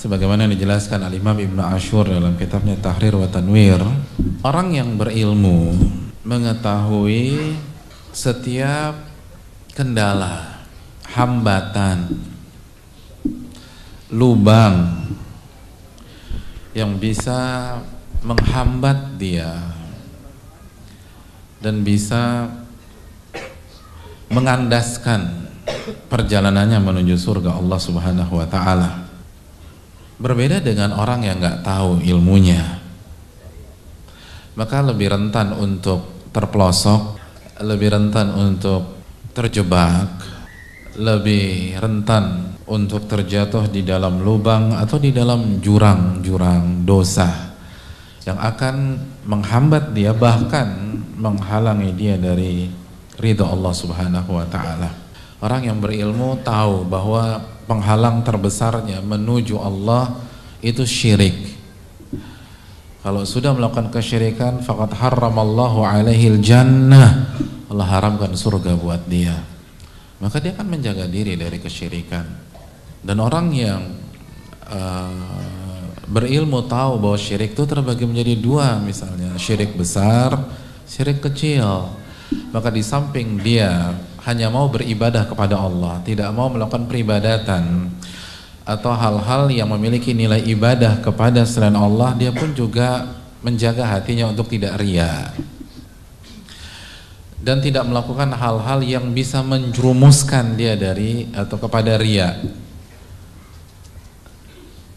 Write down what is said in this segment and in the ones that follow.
sebagaimana dijelaskan Al-Imam Ibnu Ashur dalam kitabnya Tahrir wa Tanwir orang yang berilmu mengetahui setiap kendala hambatan lubang yang bisa menghambat dia dan bisa mengandaskan perjalanannya menuju surga Allah Subhanahu wa taala. Berbeda dengan orang yang nggak tahu ilmunya. Maka lebih rentan untuk terpelosok, lebih rentan untuk terjebak, lebih rentan untuk terjatuh di dalam lubang atau di dalam jurang-jurang dosa yang akan menghambat dia bahkan menghalangi dia dari ridho Allah Subhanahu wa taala. Orang yang berilmu tahu bahwa penghalang terbesarnya menuju Allah itu syirik. Kalau sudah melakukan kesyirikan, fakat haramallahu alaihi jannah. Allah haramkan surga buat dia. Maka dia akan menjaga diri dari kesyirikan. Dan orang yang uh, berilmu tahu bahwa syirik itu terbagi menjadi dua misalnya syirik besar, syirik kecil. Maka di samping dia hanya mau beribadah kepada Allah, tidak mau melakukan peribadatan atau hal-hal yang memiliki nilai ibadah kepada selain Allah, dia pun juga menjaga hatinya untuk tidak ria dan tidak melakukan hal-hal yang bisa menjerumuskan dia dari atau kepada ria.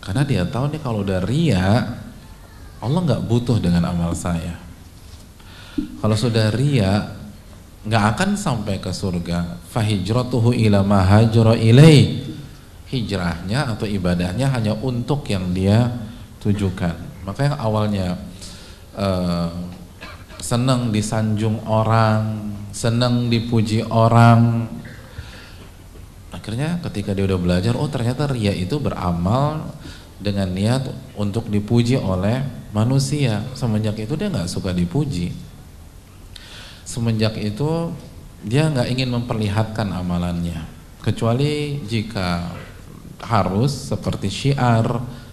Karena dia tahu nih kalau udah ria, Allah nggak butuh dengan amal saya. Kalau sudah ria, nggak akan sampai ke surga. Fahijratuhu ila mahajra ilai. Hijrahnya atau ibadahnya hanya untuk yang dia tujukan. Maka yang awalnya uh, senang disanjung orang, senang dipuji orang, akhirnya ketika dia udah belajar, oh ternyata ria itu beramal dengan niat untuk dipuji oleh manusia. Semenjak itu dia nggak suka dipuji semenjak itu dia nggak ingin memperlihatkan amalannya. Kecuali jika harus seperti syiar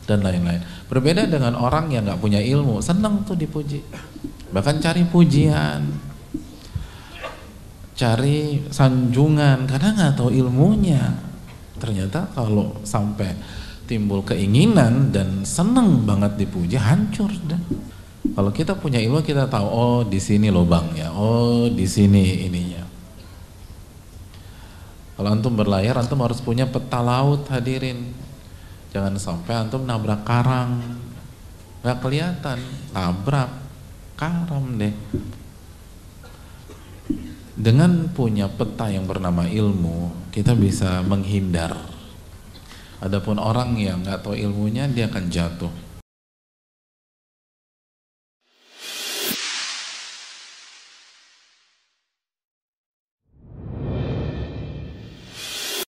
dan lain-lain. Berbeda dengan orang yang nggak punya ilmu senang tuh dipuji. Bahkan cari pujian. Cari sanjungan karena nggak tahu ilmunya. Ternyata kalau sampai timbul keinginan dan senang banget dipuji hancur dan kalau kita punya ilmu kita tahu oh di sini lubangnya, oh di sini ininya. Kalau antum berlayar antum harus punya peta laut hadirin. Jangan sampai antum nabrak karang. nggak kelihatan, tabrak karam deh. Dengan punya peta yang bernama ilmu, kita bisa menghindar. Adapun orang yang nggak tahu ilmunya, dia akan jatuh